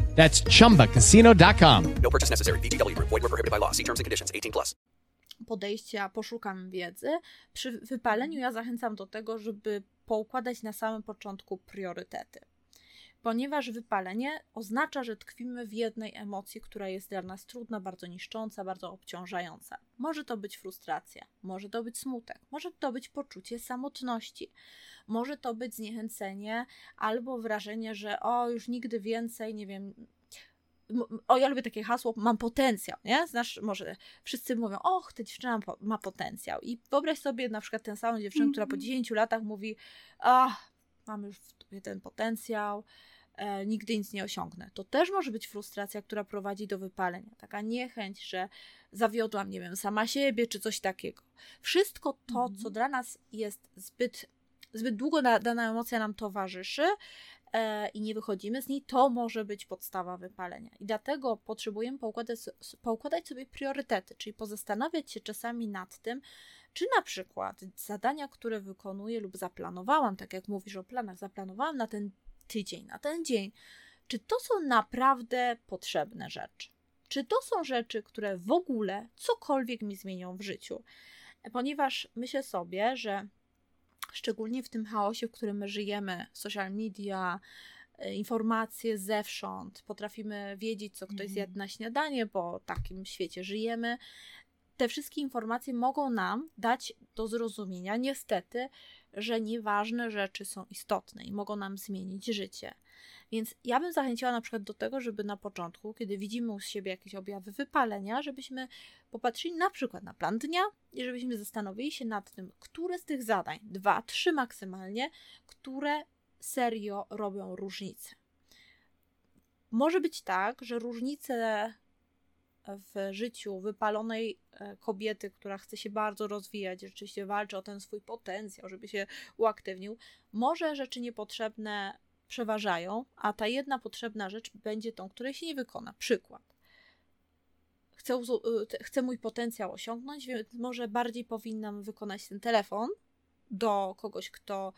That's chumbacasino.com. No purchase necessary. VGW Group. Void were prohibited by law. See terms and conditions. 18 plus. podejścia poszukam wiedzy. Przy wypaleniu ja zachęcam do tego, żeby poukładać na samym początku priorytety. Ponieważ wypalenie oznacza, że tkwimy w jednej emocji, która jest dla nas trudna, bardzo niszcząca, bardzo obciążająca. Może to być frustracja, może to być smutek, może to być poczucie samotności, może to być zniechęcenie albo wrażenie, że o, już nigdy więcej, nie wiem, o, ja lubię takie hasło, mam potencjał, nie? Znasz, może wszyscy mówią, och, ta dziewczyna ma, po- ma potencjał. I wyobraź sobie na przykład tę samą dziewczynę, która po 10 latach mówi, ach, mam już ten potencjał, e, nigdy nic nie osiągnę. To też może być frustracja, która prowadzi do wypalenia. Taka niechęć, że zawiodłam, nie wiem, sama siebie, czy coś takiego. Wszystko to, co dla nas jest zbyt, zbyt długo da, dana emocja nam towarzyszy, e, i nie wychodzimy z niej, to może być podstawa wypalenia. I dlatego potrzebujemy poukładać, poukładać sobie priorytety, czyli pozastanawiać się czasami nad tym, czy na przykład zadania, które wykonuję lub zaplanowałam, tak jak mówisz o planach, zaplanowałam na ten tydzień, na ten dzień, czy to są naprawdę potrzebne rzeczy? Czy to są rzeczy, które w ogóle cokolwiek mi zmienią w życiu? Ponieważ myślę sobie, że szczególnie w tym chaosie, w którym my żyjemy, social media, e, informacje zewsząd, potrafimy wiedzieć, co ktoś zjadł na śniadanie, bo w takim świecie żyjemy. Te wszystkie informacje mogą nam dać do zrozumienia, niestety, że nieważne rzeczy są istotne i mogą nam zmienić życie. Więc ja bym zachęciła na przykład do tego, żeby na początku, kiedy widzimy u siebie jakieś objawy wypalenia, żebyśmy popatrzyli na przykład na plan dnia i żebyśmy zastanowili się nad tym, które z tych zadań, dwa, trzy maksymalnie, które serio robią różnicę. Może być tak, że różnice w życiu wypalonej e, kobiety, która chce się bardzo rozwijać, rzeczywiście walczy o ten swój potencjał, żeby się uaktywnił, może rzeczy niepotrzebne przeważają, a ta jedna potrzebna rzecz będzie tą, której się nie wykona. Przykład. Chcę, y, chcę mój potencjał osiągnąć, więc może bardziej powinnam wykonać ten telefon do kogoś, kto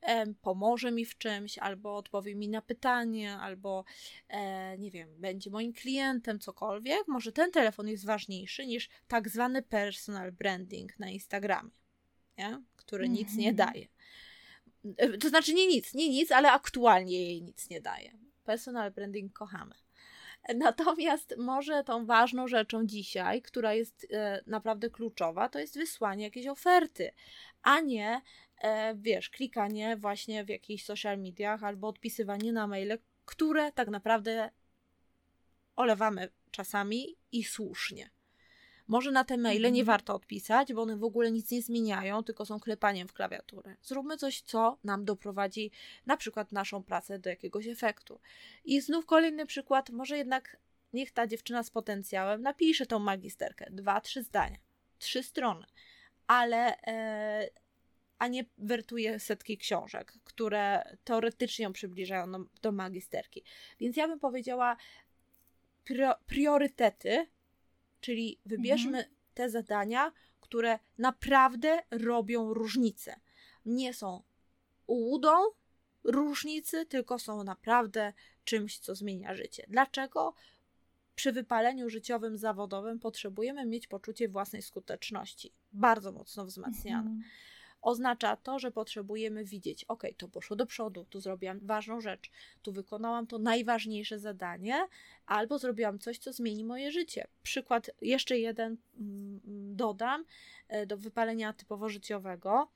em, pomoże mi w czymś, albo odpowie mi na pytanie, albo e, nie wiem, będzie moim klientem, cokolwiek. Może ten telefon jest ważniejszy niż tak zwany personal branding na Instagramie, nie? który nic nie Mhm. daje. E, To znaczy nie nic, nie nic, ale aktualnie jej nic nie daje. Personal branding kochamy. Natomiast może tą ważną rzeczą dzisiaj, która jest e, naprawdę kluczowa, to jest wysłanie jakiejś oferty, a nie, e, wiesz, klikanie właśnie w jakichś social mediach albo odpisywanie na maile, które tak naprawdę olewamy czasami i słusznie. Może na te maile nie Mhm. warto odpisać, bo one w ogóle nic nie zmieniają, tylko są klepaniem w klawiaturę. Zróbmy coś, co nam doprowadzi na przykład naszą pracę do jakiegoś efektu. I znów kolejny przykład, może jednak niech ta dziewczyna z potencjałem napisze tą magisterkę, dwa, trzy zdania, trzy strony, ale e, a nie wertuje setki książek, które teoretycznie ją przybliżają do, do magisterki. Więc ja bym powiedziała prio, priorytety, czyli wybierzmy te zadania, które naprawdę robią różnicę. Nie są ułudą różnicy, tylko są naprawdę czymś, co zmienia życie. Dlaczego? Przy wypaleniu życiowym, zawodowym potrzebujemy mieć poczucie własnej skuteczności, bardzo mocno wzmacniane. Mhm oznacza to, że potrzebujemy widzieć, ok, to poszło do przodu, tu zrobiłam ważną rzecz, tu wykonałam to najważniejsze zadanie, albo zrobiłam coś, co zmieni moje życie. Przykład jeszcze jeden mm, dodam e, do wypalenia typowo życiowego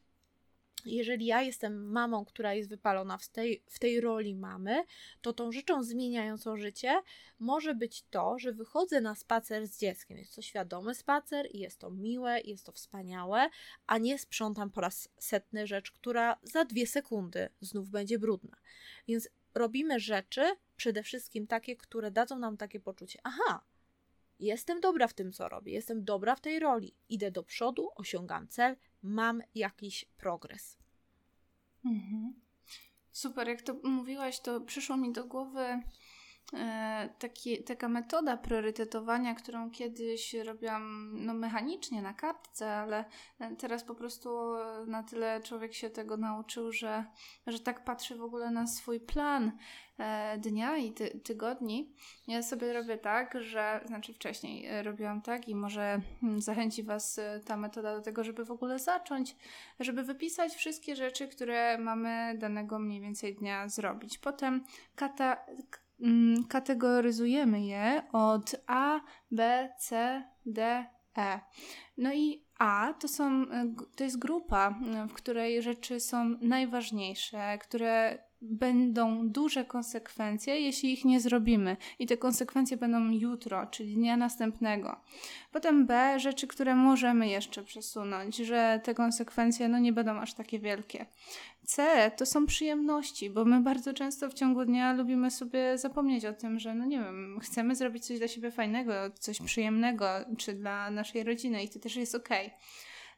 jeżeli ja jestem mamą, która jest wypalona w tej, w tej roli mamy, to tą rzeczą zmieniającą życie może być to, że wychodzę na spacer z dzieckiem. Jest to świadomy spacer i jest to miłe, jest to wspaniałe, a nie sprzątam po raz setny rzecz, która za dwie sekundy znów będzie brudna. Więc robimy rzeczy, przede wszystkim takie, które dadzą nam takie poczucie: aha, jestem dobra w tym, co robię, jestem dobra w tej roli, idę do przodu, osiągam cel, mam jakiś progres. Mhm. Super, jak to mówiłaś, to przyszło mi do głowy taki, taka metoda priorytetowania, którą kiedyś robiłam no, mechanicznie na kartce, ale teraz po prostu na tyle człowiek się tego nauczył, że, że tak patrzy w ogóle na swój plan E, dnia i ty tygodni. Ja sobie robię tak, że, znaczy wcześniej e, robiłam tak i może hmm, zachęci Was e, ta metoda do tego, żeby w ogóle zacząć, żeby wypisać wszystkie rzeczy, które mamy danego mniej więcej dnia zrobić. Potem kata mm, kategoryzujemy je od A, B, C, D, E. No i A to, są, to jest grupa, w której rzeczy są najważniejsze, które będą duże konsekwencje, jeśli ich nie zrobimy. I te konsekwencje będą jutro, czyli dnia następnego. Potem B, rzeczy, które możemy jeszcze przesunąć, że te konsekwencje no, nie będą aż takie wielkie. C to są przyjemności, bo my bardzo często w ciągu dnia lubimy sobie zapomnieć o tym, że no nie wiem, chcemy zrobić coś dla siebie fajnego, coś przyjemnego, czy dla naszej rodziny i to też jest ok.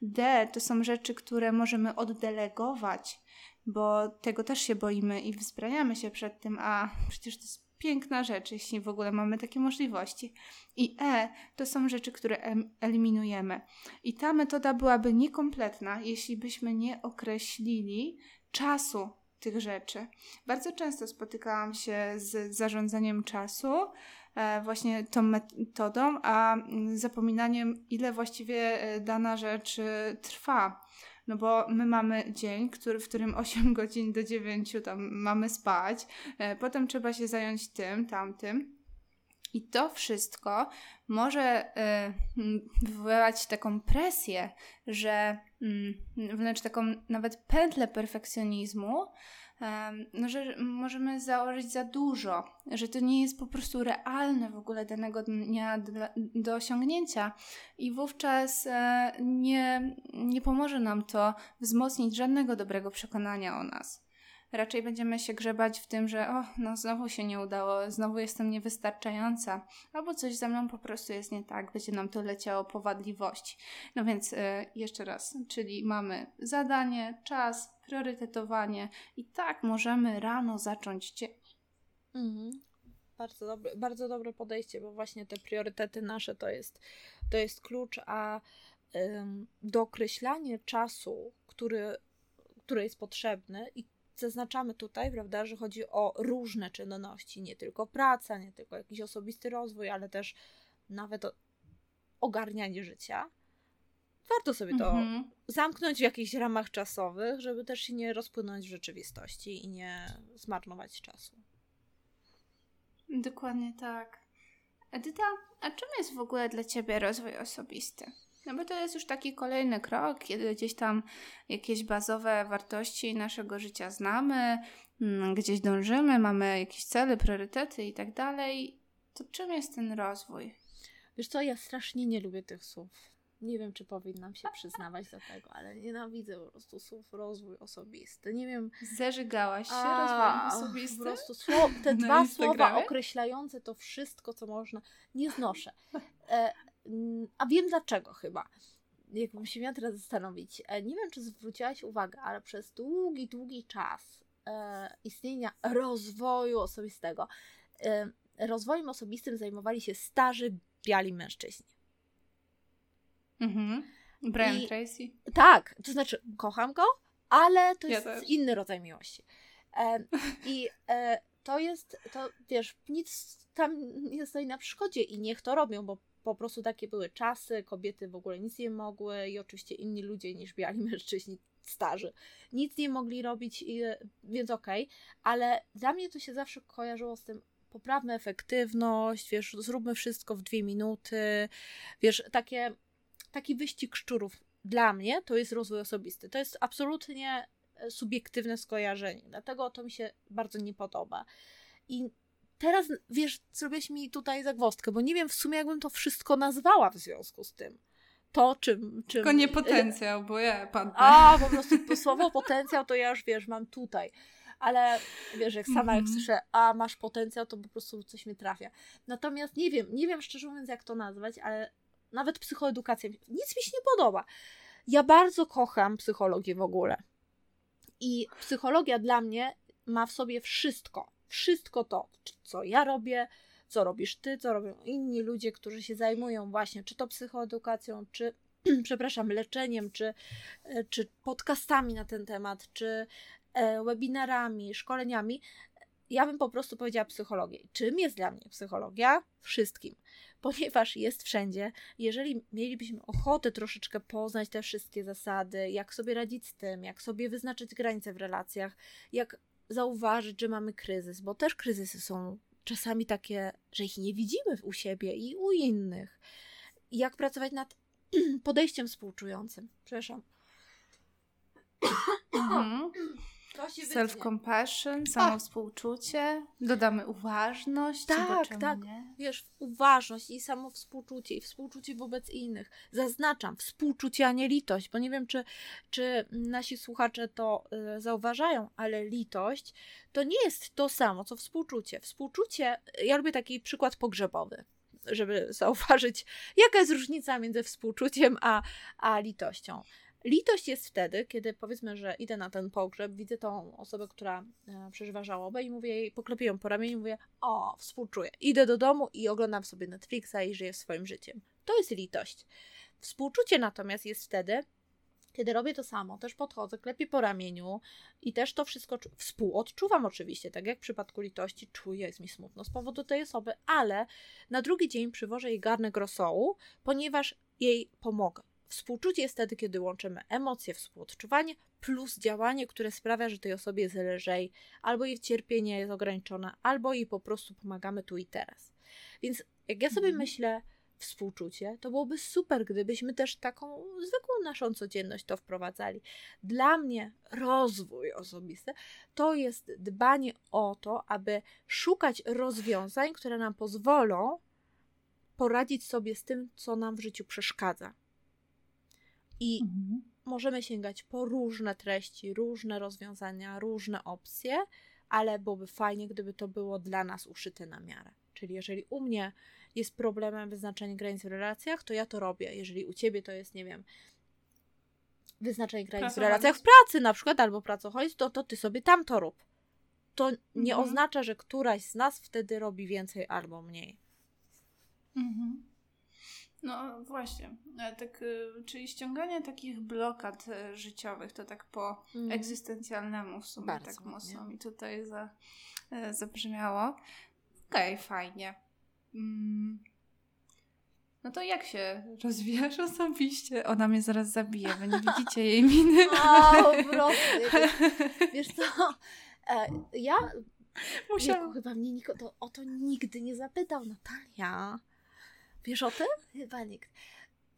D to są rzeczy, które możemy oddelegować, bo tego też się boimy i wzbraniamy się przed tym, a przecież to jest piękna rzecz, jeśli w ogóle mamy takie możliwości. I E to są rzeczy, które eliminujemy. I ta metoda byłaby niekompletna, jeśli byśmy nie określili czasu tych rzeczy. Bardzo często spotykałam się z zarządzaniem czasu, właśnie tą metodą, a zapominaniem, ile właściwie e, dana rzecz e, trwa. No bo my mamy dzień, który, w którym 8 godzin do 9 tam mamy spać, e, potem trzeba się zająć tym, tamtym. I to wszystko może y, taką presję, że y, wręcz taką nawet pętlę perfekcjonizmu, no, że możemy założyć za dużo, że to nie jest po prostu realne w ogóle danego dnia do, osiągnięcia i wówczas e, nie, nie pomoże nam to wzmocnić żadnego dobrego przekonania o nas. Raczej będziemy się grzebać w tym, że o, no znowu się nie udało, znowu jestem niewystarczająca, albo coś ze mną po prostu jest nie tak, będzie nam to leciało po wadliwości. No więc e, jeszcze raz, czyli mamy zadanie, czas, priorytetowanie i tak możemy rano zacząć dzień. Mhm. Bardzo, dobre, bardzo dobre podejście, bo właśnie te priorytety nasze to jest, to jest klucz, a ym, dookreślanie czasu, który, który jest potrzebny i zaznaczamy tutaj, prawda, że chodzi o różne czynności, nie tylko praca, nie tylko jakiś osobisty rozwój, ale też nawet ogarnianie życia. Warto sobie to mhm. zamknąć w jakichś ramach czasowych, żeby też się nie rozpłynąć w rzeczywistości i nie zmarnować czasu. Dokładnie tak. Edyta, a czym jest w ogóle dla Ciebie rozwój osobisty? No bo to jest już taki kolejny krok, kiedy gdzieś tam jakieś bazowe wartości naszego życia znamy, mm, gdzieś dążymy, mamy jakieś cele, priorytety i tak dalej. To czym jest ten rozwój? Wiesz co, ja strasznie nie lubię tych słów. Nie wiem, czy powinnam się przyznawać do tego, ale nienawidzę po prostu słów rozwój osobisty. Nie wiem. Zażygałaś się A, rozwojem osobistym? Po prostu słow, te dwa słowa określające to wszystko, co można, nie znoszę. E, a wiem dlaczego chyba. Jakbym się miała teraz zastanowić. E, nie wiem, czy zwróciłaś uwagę, ale przez długi, długi czas e, istnienia rozwoju osobistego, e, rozwojem osobistym zajmowali się starzy, biali mężczyźni. Mhm. Brian I- Tracy. Tak, to znaczy kocham go, ale to Ja jest też. inny rodzaj miłości. E, I e, to jest, to wiesz, nic tam nie stoi na przeszkodzie i niech to robią, bo po prostu takie były czasy, kobiety w ogóle nic nie mogły i oczywiście inni ludzie niż biali mężczyźni starzy nic nie mogli robić, i, więc okej, ale dla mnie to się zawsze kojarzyło z tym poprawmy efektywność, wiesz, zróbmy wszystko w dwie minuty, wiesz, takie, taki wyścig szczurów dla mnie to jest rozwój osobisty. To jest absolutnie e, subiektywne skojarzenie, dlatego to mi się bardzo nie podoba. I teraz, wiesz, zrobiłeś mi tutaj zagwozdkę, bo nie wiem w sumie, jakbym to wszystko nazwała w związku z tym. To, czym... czym Tylko nie potencjał, bo ja padnę. a, po prostu to słowo potencjał to ja już, wiesz, mam tutaj. Ale wiesz, jak sama jak Mhm. słyszę, a masz potencjał, to po prostu coś mnie trafia. Natomiast nie wiem, nie wiem szczerze mówiąc, jak to nazwać, ale nawet psychoedukacja, nic mi się nie podoba. Ja bardzo kocham psychologię w ogóle. I psychologia dla mnie ma w sobie wszystko. Wszystko to, co ja robię, co robisz ty, co robią inni ludzie, którzy się zajmują właśnie czy to psychoedukacją, czy przepraszam, leczeniem, czy, e, czy podcastami na ten temat, czy e, webinarami, szkoleniami. Ja bym po prostu powiedziała psychologię. Czym jest dla mnie psychologia? Wszystkim. Ponieważ jest wszędzie. Jeżeli mielibyśmy ochotę troszeczkę poznać te wszystkie zasady, jak sobie radzić z tym, jak sobie wyznaczyć granice w relacjach, jak zauważyć, że mamy kryzys, bo też kryzysy są czasami takie, że ich nie widzimy u siebie i u innych. Jak pracować nad podejściem współczującym. Przepraszam. Mhm. Self-compassion, samowspółczucie, dodamy uważność, Tak, tak. nie? Wiesz, uważność i samo współczucie, i współczucie wobec innych. Zaznaczam, współczucie, a nie litość, bo nie wiem, czy, czy nasi słuchacze to y, zauważają, ale litość to nie jest to samo, co współczucie. Współczucie, ja lubię taki przykład pogrzebowy, żeby zauważyć, jaka jest różnica między współczuciem a, a litością. Litość jest wtedy, kiedy powiedzmy, że idę na ten pogrzeb, widzę tą osobę, która e, przeżywa żałobę i mówię jej, poklepię ją po ramieniu i mówię, o, współczuję. Idę do domu i oglądam sobie Netflixa i żyję swoim życiem. To jest litość. Współczucie natomiast jest wtedy, kiedy robię to samo, też podchodzę, klepię po ramieniu i też to wszystko czu- współodczuwam oczywiście, tak jak w przypadku litości, czuję, jest mi smutno z powodu tej osoby, ale na drugi dzień przywożę jej garnek rosołu, ponieważ jej pomogę. Współczucie jest wtedy, kiedy łączymy emocje, współodczuwanie plus działanie, które sprawia, że tej osobie jest lżej, albo jej cierpienie jest ograniczone, albo jej po prostu pomagamy tu i teraz. Więc jak ja sobie Mhm. myślę, współczucie, to byłoby super, gdybyśmy też taką zwykłą naszą codzienność to wprowadzali. Dla mnie rozwój osobisty to jest dbanie o to, aby szukać rozwiązań, które nam pozwolą poradzić sobie z tym, co nam w życiu przeszkadza. I Mhm. możemy sięgać po różne treści, różne rozwiązania, różne opcje, ale byłoby fajnie, gdyby to było dla nas uszyte na miarę. Czyli jeżeli u mnie jest problemem wyznaczenie granic w relacjach, to ja to robię. Jeżeli u ciebie to jest, nie wiem, wyznaczenie granic w relacjach w pracy na przykład, albo pracoholizm, to, to ty sobie tam to rób. To nie Mhm. oznacza, że któraś z nas wtedy robi więcej albo mniej. Mhm. No właśnie, E, tak, y, czyli ściąganie takich blokad e, życiowych, to tak po Mhm. egzystencjalnemu w sumie Bardzo tak mocno mi tutaj za, e, zabrzmiało. Okej, fajnie. Mm. No to jak się rozwijasz osobiście? Ona mnie zaraz zabije, wy nie widzicie jej miny. O. Wiesz co, e, ja Musiałam. Wieku, chyba mnie niko, to, o to nigdy nie zapytał Natalia. Wiesz o tym? Chyba nikt.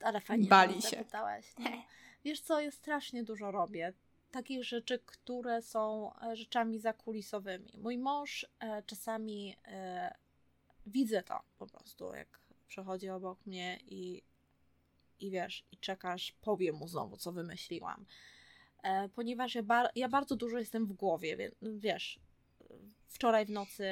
Ale fajnie, Bali się. zapytałaś. No. Wiesz co, ja strasznie dużo robię. Takich rzeczy, które są e, rzeczami zakulisowymi. Mój mąż e, czasami e, widzę to po prostu, jak przechodzi obok mnie i, i wiesz, i czekasz, powiem mu znowu, co wymyśliłam. E, ponieważ ja, bar- ja bardzo dużo jestem w głowie, więc wiesz, wczoraj w nocy,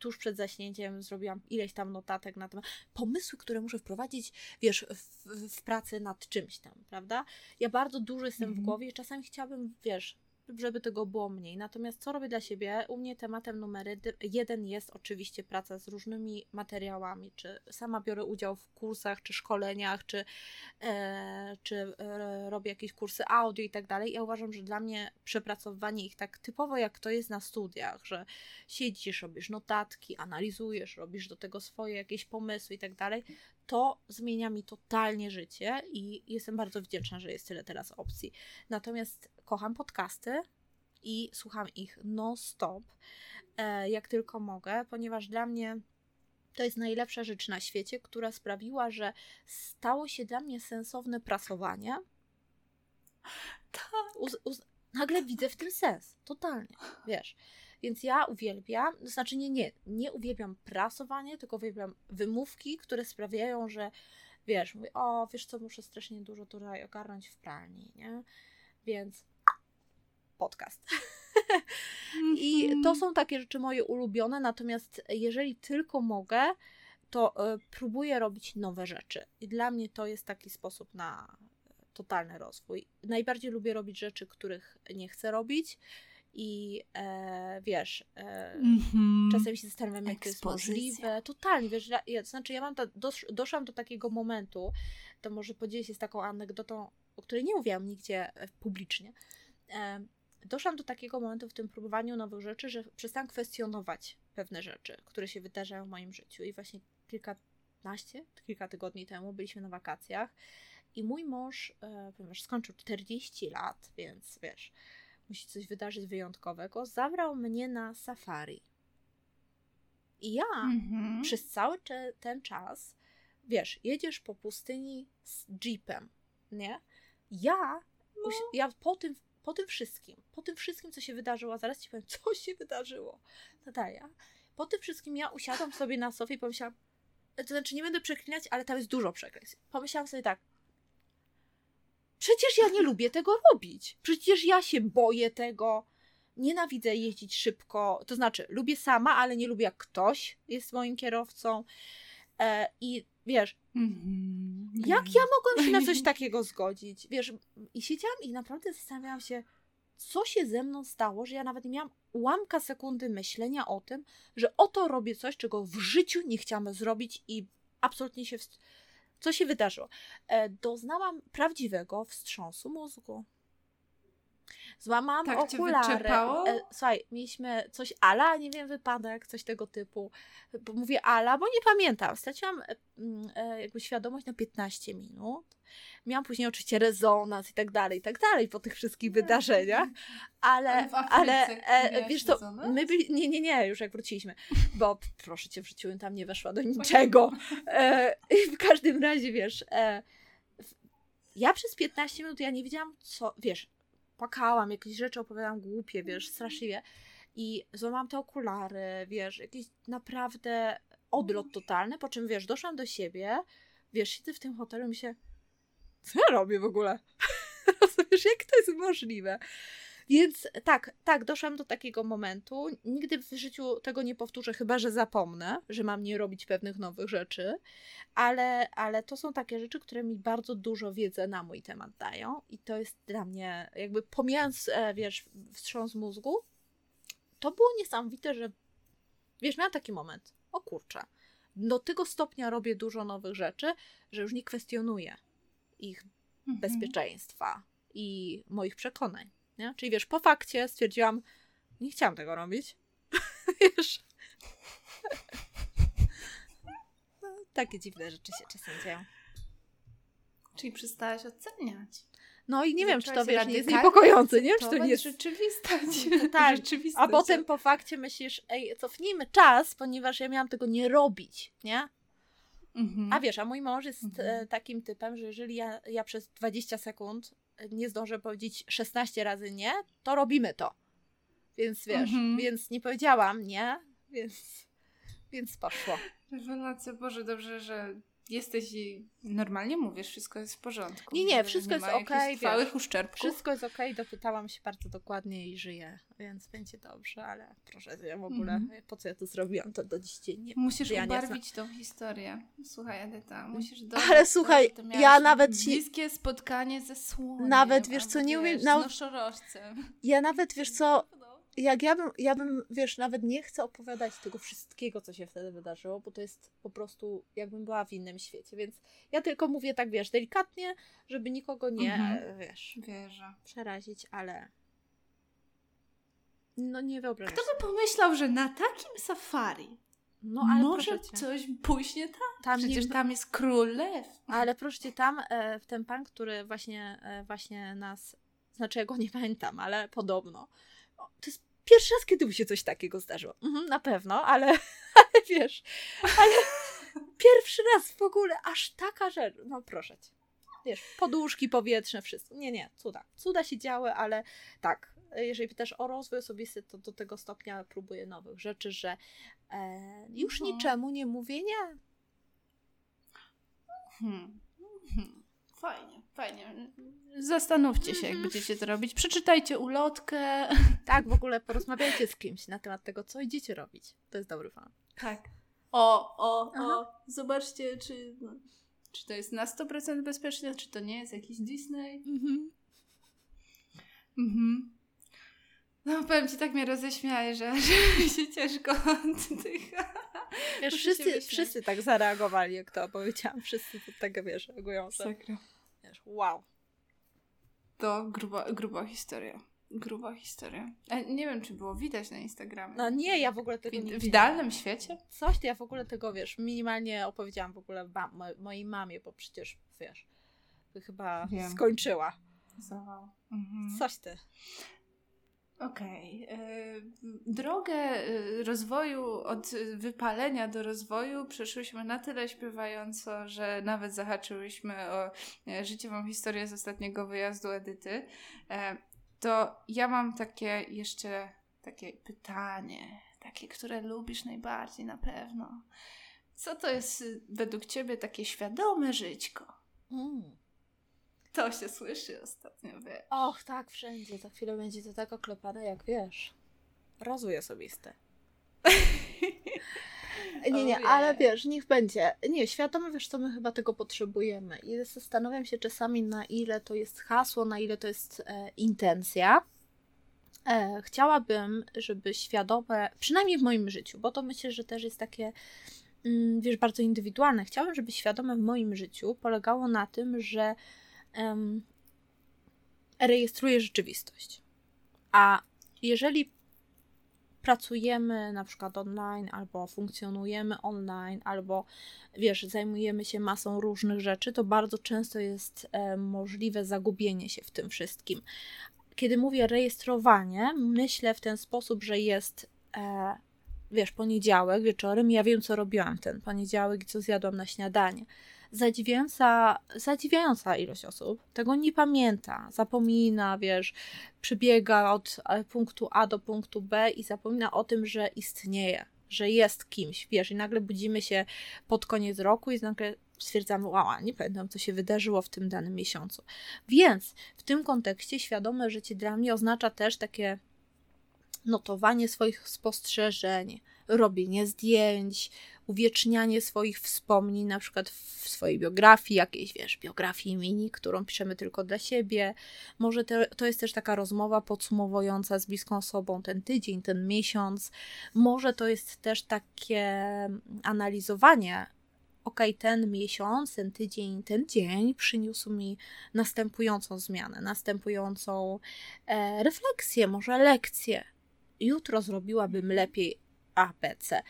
tuż przed zaśnięciem, zrobiłam ileś tam notatek na temat pomysły, które muszę wprowadzić, wiesz, w, w pracy nad czymś tam, prawda? Ja bardzo dużo jestem w Mhm. głowie i czasami chciałabym, wiesz, żeby tego było mniej. Natomiast co robię dla siebie? U mnie tematem numer jeden jest oczywiście praca z różnymi materiałami, czy sama biorę udział w kursach, czy szkoleniach, czy, e, czy e, robię jakieś kursy audio i tak dalej. Ja uważam, że dla mnie przepracowywanie ich tak typowo jak to jest na studiach, że siedzisz, robisz notatki, analizujesz, robisz do tego swoje jakieś pomysły i tak dalej, to zmienia mi totalnie życie i jestem bardzo wdzięczna, że jest tyle teraz opcji. Natomiast kocham podcasty i słucham ich non-stop, e, jak tylko mogę, ponieważ dla mnie to jest najlepsza rzecz na świecie, która sprawiła, że stało się dla mnie sensowne prasowanie. Uz, uz, nagle widzę w tym sens, totalnie, wiesz. Więc ja uwielbiam, to znaczy nie, nie, nie uwielbiam prasowanie, tylko uwielbiam wymówki, które sprawiają, że wiesz, mówię, o, wiesz co, muszę strasznie dużo tutaj ogarnąć w pralni, nie? Więc podcast. I to Mhm. są takie rzeczy moje ulubione, natomiast jeżeli tylko mogę, to y, próbuję robić nowe rzeczy. I dla mnie to jest taki sposób na totalny rozwój. Najbardziej lubię robić rzeczy, których nie chcę robić. I e, wiesz, e, Mhm. czasem się zastanawiam, jak to jest Ekspozycja. możliwe. Totalnie, wiesz, ja, ja, to znaczy ja mam ta, dosz, doszłam do takiego momentu, to może podzielę się z taką anegdotą, o której nie mówiłam nigdzie e, publicznie. E, doszłam do takiego momentu w tym próbowaniu nowych rzeczy, że przestałam kwestionować pewne rzeczy, które się wydarzają w moim życiu. I właśnie kilkanaście, kilka tygodni temu byliśmy na wakacjach i mój mąż, e, ponieważ skończył 40 lat, więc wiesz, musi coś wydarzyć wyjątkowego, zabrał mnie na safari. I ja Mhm. przez cały ten czas, wiesz, jedziesz po pustyni z jeepem, nie? Ja, usi- ja po tym, po tym wszystkim, po tym wszystkim, co się wydarzyło, zaraz ci powiem, co się wydarzyło, Natalia, po tym wszystkim ja usiadłam sobie na sofie i pomyślałam, to znaczy nie będę przeklinać, ale tam jest dużo przekleństw. Pomyślałam sobie tak, przecież ja nie lubię tego robić, przecież ja się boję tego, nienawidzę jeździć szybko, to znaczy lubię sama, ale nie lubię jak ktoś jest moim kierowcą e, i wiesz, Mhm. jak ja mogłam się na coś takiego zgodzić? Wiesz, i siedziałam i naprawdę zastanawiałam się, co się ze mną stało, że ja nawet nie miałam ułamka sekundy myślenia o tym, że oto robię coś, czego w życiu nie chciałam zrobić i absolutnie się... Wst- co się wydarzyło? E, doznałam prawdziwego wstrząsu mózgu. Złamałam Tak cię okulary. wyczerpało? E, słuchaj, mieliśmy coś ala, nie wiem, wypadek, coś tego typu. Bo mówię ala, bo nie pamiętam. Straciłam e, mm, jakby świadomość na 15 minut. Miałam później oczywiście rezonans i tak dalej, i tak dalej po tych wszystkich wydarzeniach, ale, Ale e, wiesz to, my byli, nie, nie, nie, już jak wróciliśmy, bo proszę cię, w życiu tam nie weszła do niczego. E, w każdym razie, wiesz, e, ja przez 15 minut ja nie wiedziałam, co, wiesz, płakałam, jakieś rzeczy opowiadałam głupie, wiesz, straszliwie. I złamałam te okulary, wiesz, jakiś naprawdę odlot totalny, po czym, wiesz, doszłam do siebie, wiesz, siedzę w tym hotelu i myślę, co ja robię w ogóle? Rozumiesz, jak to jest możliwe? Więc tak, tak, doszłam do takiego momentu. Nigdy w życiu tego nie powtórzę, chyba że zapomnę, że mam nie robić pewnych nowych rzeczy, ale, ale to są takie rzeczy, które mi bardzo dużo wiedzy na mój temat dają i to jest dla mnie, jakby pomijając, e, wiesz, wstrząs mózgu, to było niesamowite, że wiesz, miałam taki moment, o kurczę, do tego stopnia robię dużo nowych rzeczy, że już nie kwestionuję ich Mhm. bezpieczeństwa i moich przekonań. Nie? Czyli wiesz, po fakcie stwierdziłam, nie chciałam tego robić. wiesz. No, takie dziwne rzeczy się czasem dzieją. Czyli przestałaś oceniać. No i nie wiem, czy to wiesz, nie jest niepokojące, nie czy to nie jest. rzeczywistość. Tak, rzeczywistość. A potem po fakcie myślisz, ej, cofnijmy czas, ponieważ ja miałam tego nie robić, nie? Mhm. A wiesz, a mój mąż jest Mhm. e, takim typem, że jeżeli ja, ja przez 20 sekund nie zdążę powiedzieć 16 razy nie, to robimy to. Więc wiesz, Mhm. więc nie powiedziałam nie, więc, więc poszło. Rewelacja, Boże, dobrze, że jesteś i normalnie mówisz, wszystko jest w porządku. Nie, nie, wszystko nie jest okej, wiesz, trwałych uszczerbków. Wszystko jest okej, dopytałam się bardzo dokładnie i żyję, więc będzie dobrze, ale proszę, ja w ogóle, Mhm. po co ja to zrobiłam, to do dziś nie Musisz ja ubarwić tą historię. Słuchaj, Edyta, musisz Ale dodać słuchaj, to, ja nawet ci- Bliskie spotkanie ze słoniem. Nawet, wiesz co, nie umiem- wiesz, nosorożcem. Ja nawet, wiesz co, No. Jak ja bym, ja bym, wiesz, nawet nie chcę opowiadać tego wszystkiego, co się wtedy wydarzyło, bo to jest po prostu, jakbym była w innym świecie, więc ja tylko mówię tak, wiesz, delikatnie, żeby nikogo nie, Mhm. wiesz, Wierzę. przerazić, ale no nie wyobrażam Kto by pomyślał, że na takim safari No ale może coś pójść nie tak? tam Przecież nie, tam jest król lew. ale proszę cię, tam e, ten pan, który właśnie, e, właśnie nas, znaczy ja go nie pamiętam, ale podobno, o, to jest pierwszy raz, kiedy mu się coś takiego zdarzyło. Mhm, na pewno, ale, ale wiesz, ale pierwszy raz w ogóle aż taka rzecz, no proszę cię. Wiesz, poduszki powietrzne, wszystko. Nie, nie, cuda. Cuda się działy, ale tak, jeżeli pytasz o rozwój osobisty, to do tego stopnia próbuję nowych rzeczy, że e, już No. niczemu nie mówię nie. Hmm. Hmm. Fajnie, fajnie. Zastanówcie się, jak Mhm. będziecie to robić. Przeczytajcie ulotkę. Tak, w ogóle porozmawiajcie z kimś na temat tego, co idziecie robić. To jest dobry fan. Tak. O, o, Aha. o. Zobaczcie, czy, no, czy to jest na 100% bezpieczne, czy to nie jest jakiś Disney. Mhm. Mhm. No, powiem ci, tak mnie roześmiaje, że, że się ciężko oddycha. Wiesz, wszyscy, wszyscy tak zareagowali, jak to opowiedziałam. Wszyscy to tak, wiesz, reagują, Sakra. Wiesz, wow. To gruba, gruba historia. Gruba historia. A nie wiem, czy było widać na Instagramie. No nie, ja w ogóle tego w, nie w idealnym świecie? Coś, to ja w ogóle tego, wiesz, minimalnie opowiedziałam w ogóle ba- mo- mojej mamie, bo przecież, wiesz, by chyba Wiem. skończyła. Zawał. Mhm. Coś ty. Okej. y, Drogę y, rozwoju, od wypalenia do rozwoju przeszłyśmy na tyle śpiewająco, że nawet zahaczyłyśmy o e, życiową historię z ostatniego wyjazdu Edyty. E, To ja mam takie jeszcze takie pytanie, takie, które lubisz najbardziej na pewno. Co to jest według Ciebie takie świadome żyćko? Mm. To się słyszy ostatnio, wie. Och, tak, wszędzie. Za chwilę będzie to tak oklepane, jak wiesz. Rozwój osobisty. Nie, nie, ale wiesz, niech będzie. Nie, świadomie wiesz, co my chyba tego potrzebujemy. I zastanawiam się czasami, na ile to jest hasło, na ile to jest e, intencja. E, chciałabym, żeby świadome, przynajmniej w moim życiu, bo to myślę, że też jest takie, mm, wiesz, bardzo indywidualne. Chciałabym, żeby świadome w moim życiu polegało na tym, że em, rejestruję rzeczywistość. A jeżeli pracujemy na przykład online, albo funkcjonujemy online, albo wiesz, zajmujemy się masą różnych rzeczy, to bardzo często jest możliwe zagubienie się w tym wszystkim. Kiedy mówię rejestrowanie, myślę w ten sposób, że jest e, wiesz, poniedziałek wieczorem, ja wiem, co robiłam ten poniedziałek i co zjadłam na śniadanie. Zadziwiająca, zadziwiająca ilość osób tego nie pamięta, zapomina, wiesz, przybiega od e, punktu A do punktu B i zapomina o tym, że istnieje, że jest kimś, wiesz, i nagle budzimy się pod koniec roku i nagle stwierdzamy, wow, nie pamiętam, co się wydarzyło w tym danym miesiącu. Więc w tym kontekście świadome życie dla mnie oznacza też takie notowanie swoich spostrzeżeń, robienie zdjęć, uwiecznianie swoich wspomnień, na przykład w swojej biografii, jakiejś, wiesz, biografii mini, którą piszemy tylko dla siebie. Może te, to jest też taka rozmowa podsumowująca z bliską osobą ten tydzień, ten miesiąc. Może to jest też takie analizowanie, ok, ten miesiąc, ten tydzień, ten dzień przyniósł mi następującą zmianę, następującą e, refleksję, może lekcję. Jutro zrobiłabym lepiej A, B, C.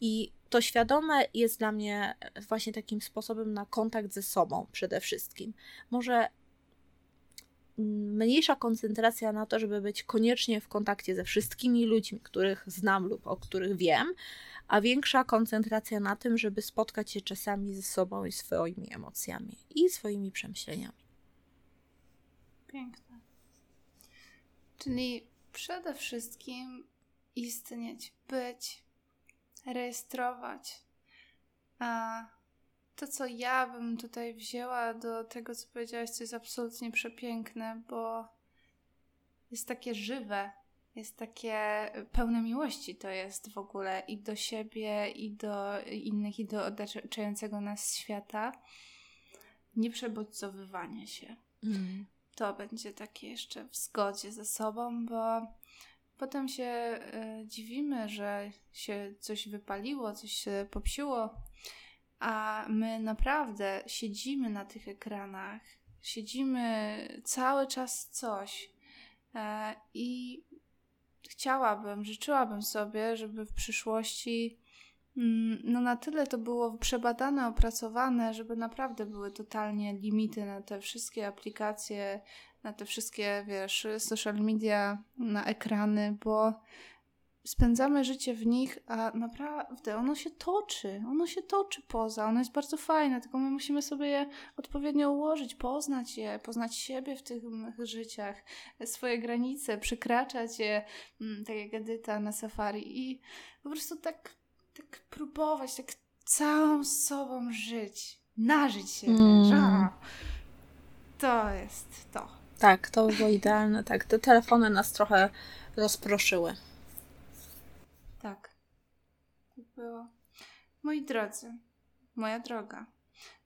I to świadome jest dla mnie właśnie takim sposobem na kontakt ze sobą przede wszystkim. Może mniejsza koncentracja na to, żeby być koniecznie w kontakcie ze wszystkimi ludźmi, których znam lub o których wiem, a większa koncentracja na tym, żeby spotkać się czasami ze sobą i swoimi emocjami i swoimi przemyśleniami. Piękne. Czyli przede wszystkim istnieć, być, rejestrować, a to, co ja bym tutaj wzięła do tego, co powiedziałaś, to jest absolutnie przepiękne, bo jest takie żywe, jest takie pełne miłości to jest w ogóle i do siebie, i do innych, i do otaczającego nas świata. Nieprzebodźcowywanie się. Mm. To będzie takie jeszcze w zgodzie ze sobą, bo potem się y, dziwimy, że się coś wypaliło, coś się popsiło, a my naprawdę siedzimy na tych ekranach, siedzimy cały czas coś. E, I chciałabym, życzyłabym sobie, żeby w przyszłości no na tyle to było przebadane, opracowane, żeby naprawdę były totalnie limity na te wszystkie aplikacje, na te wszystkie, wiesz, social media, na ekrany, bo spędzamy życie w nich, a naprawdę ono się toczy, ono się toczy poza, ono jest bardzo fajne, tylko my musimy sobie je odpowiednio ułożyć, poznać je, poznać siebie w tych życiach, swoje granice, przekraczać je, mm, tak jak Edyta na safari i po prostu tak, tak próbować, tak całą sobą żyć, nażyć się, mm. To jest to. Tak, to było idealne, tak, te telefony nas trochę rozproszyły. Tak. Tak było. Moi drodzy, moja droga,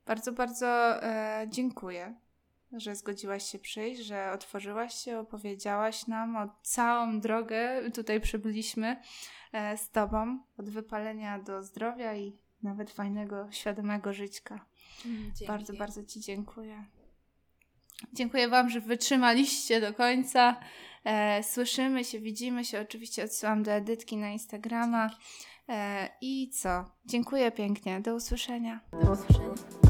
bardzo, bardzo e, dziękuję, że zgodziłaś się przyjść, że otworzyłaś się, opowiedziałaś nam o całą drogę. Tutaj przybyliśmy e, z Tobą od wypalenia do zdrowia i nawet fajnego, świadomego żyćka. Mm, bardzo, bardzo Ci dziękuję. Dziękuję Wam, że wytrzymaliście do końca. E, słyszymy się, widzimy się. Oczywiście odsyłam do Edytki na Instagrama. E, I co? Dziękuję pięknie. Do usłyszenia. Do usłyszenia.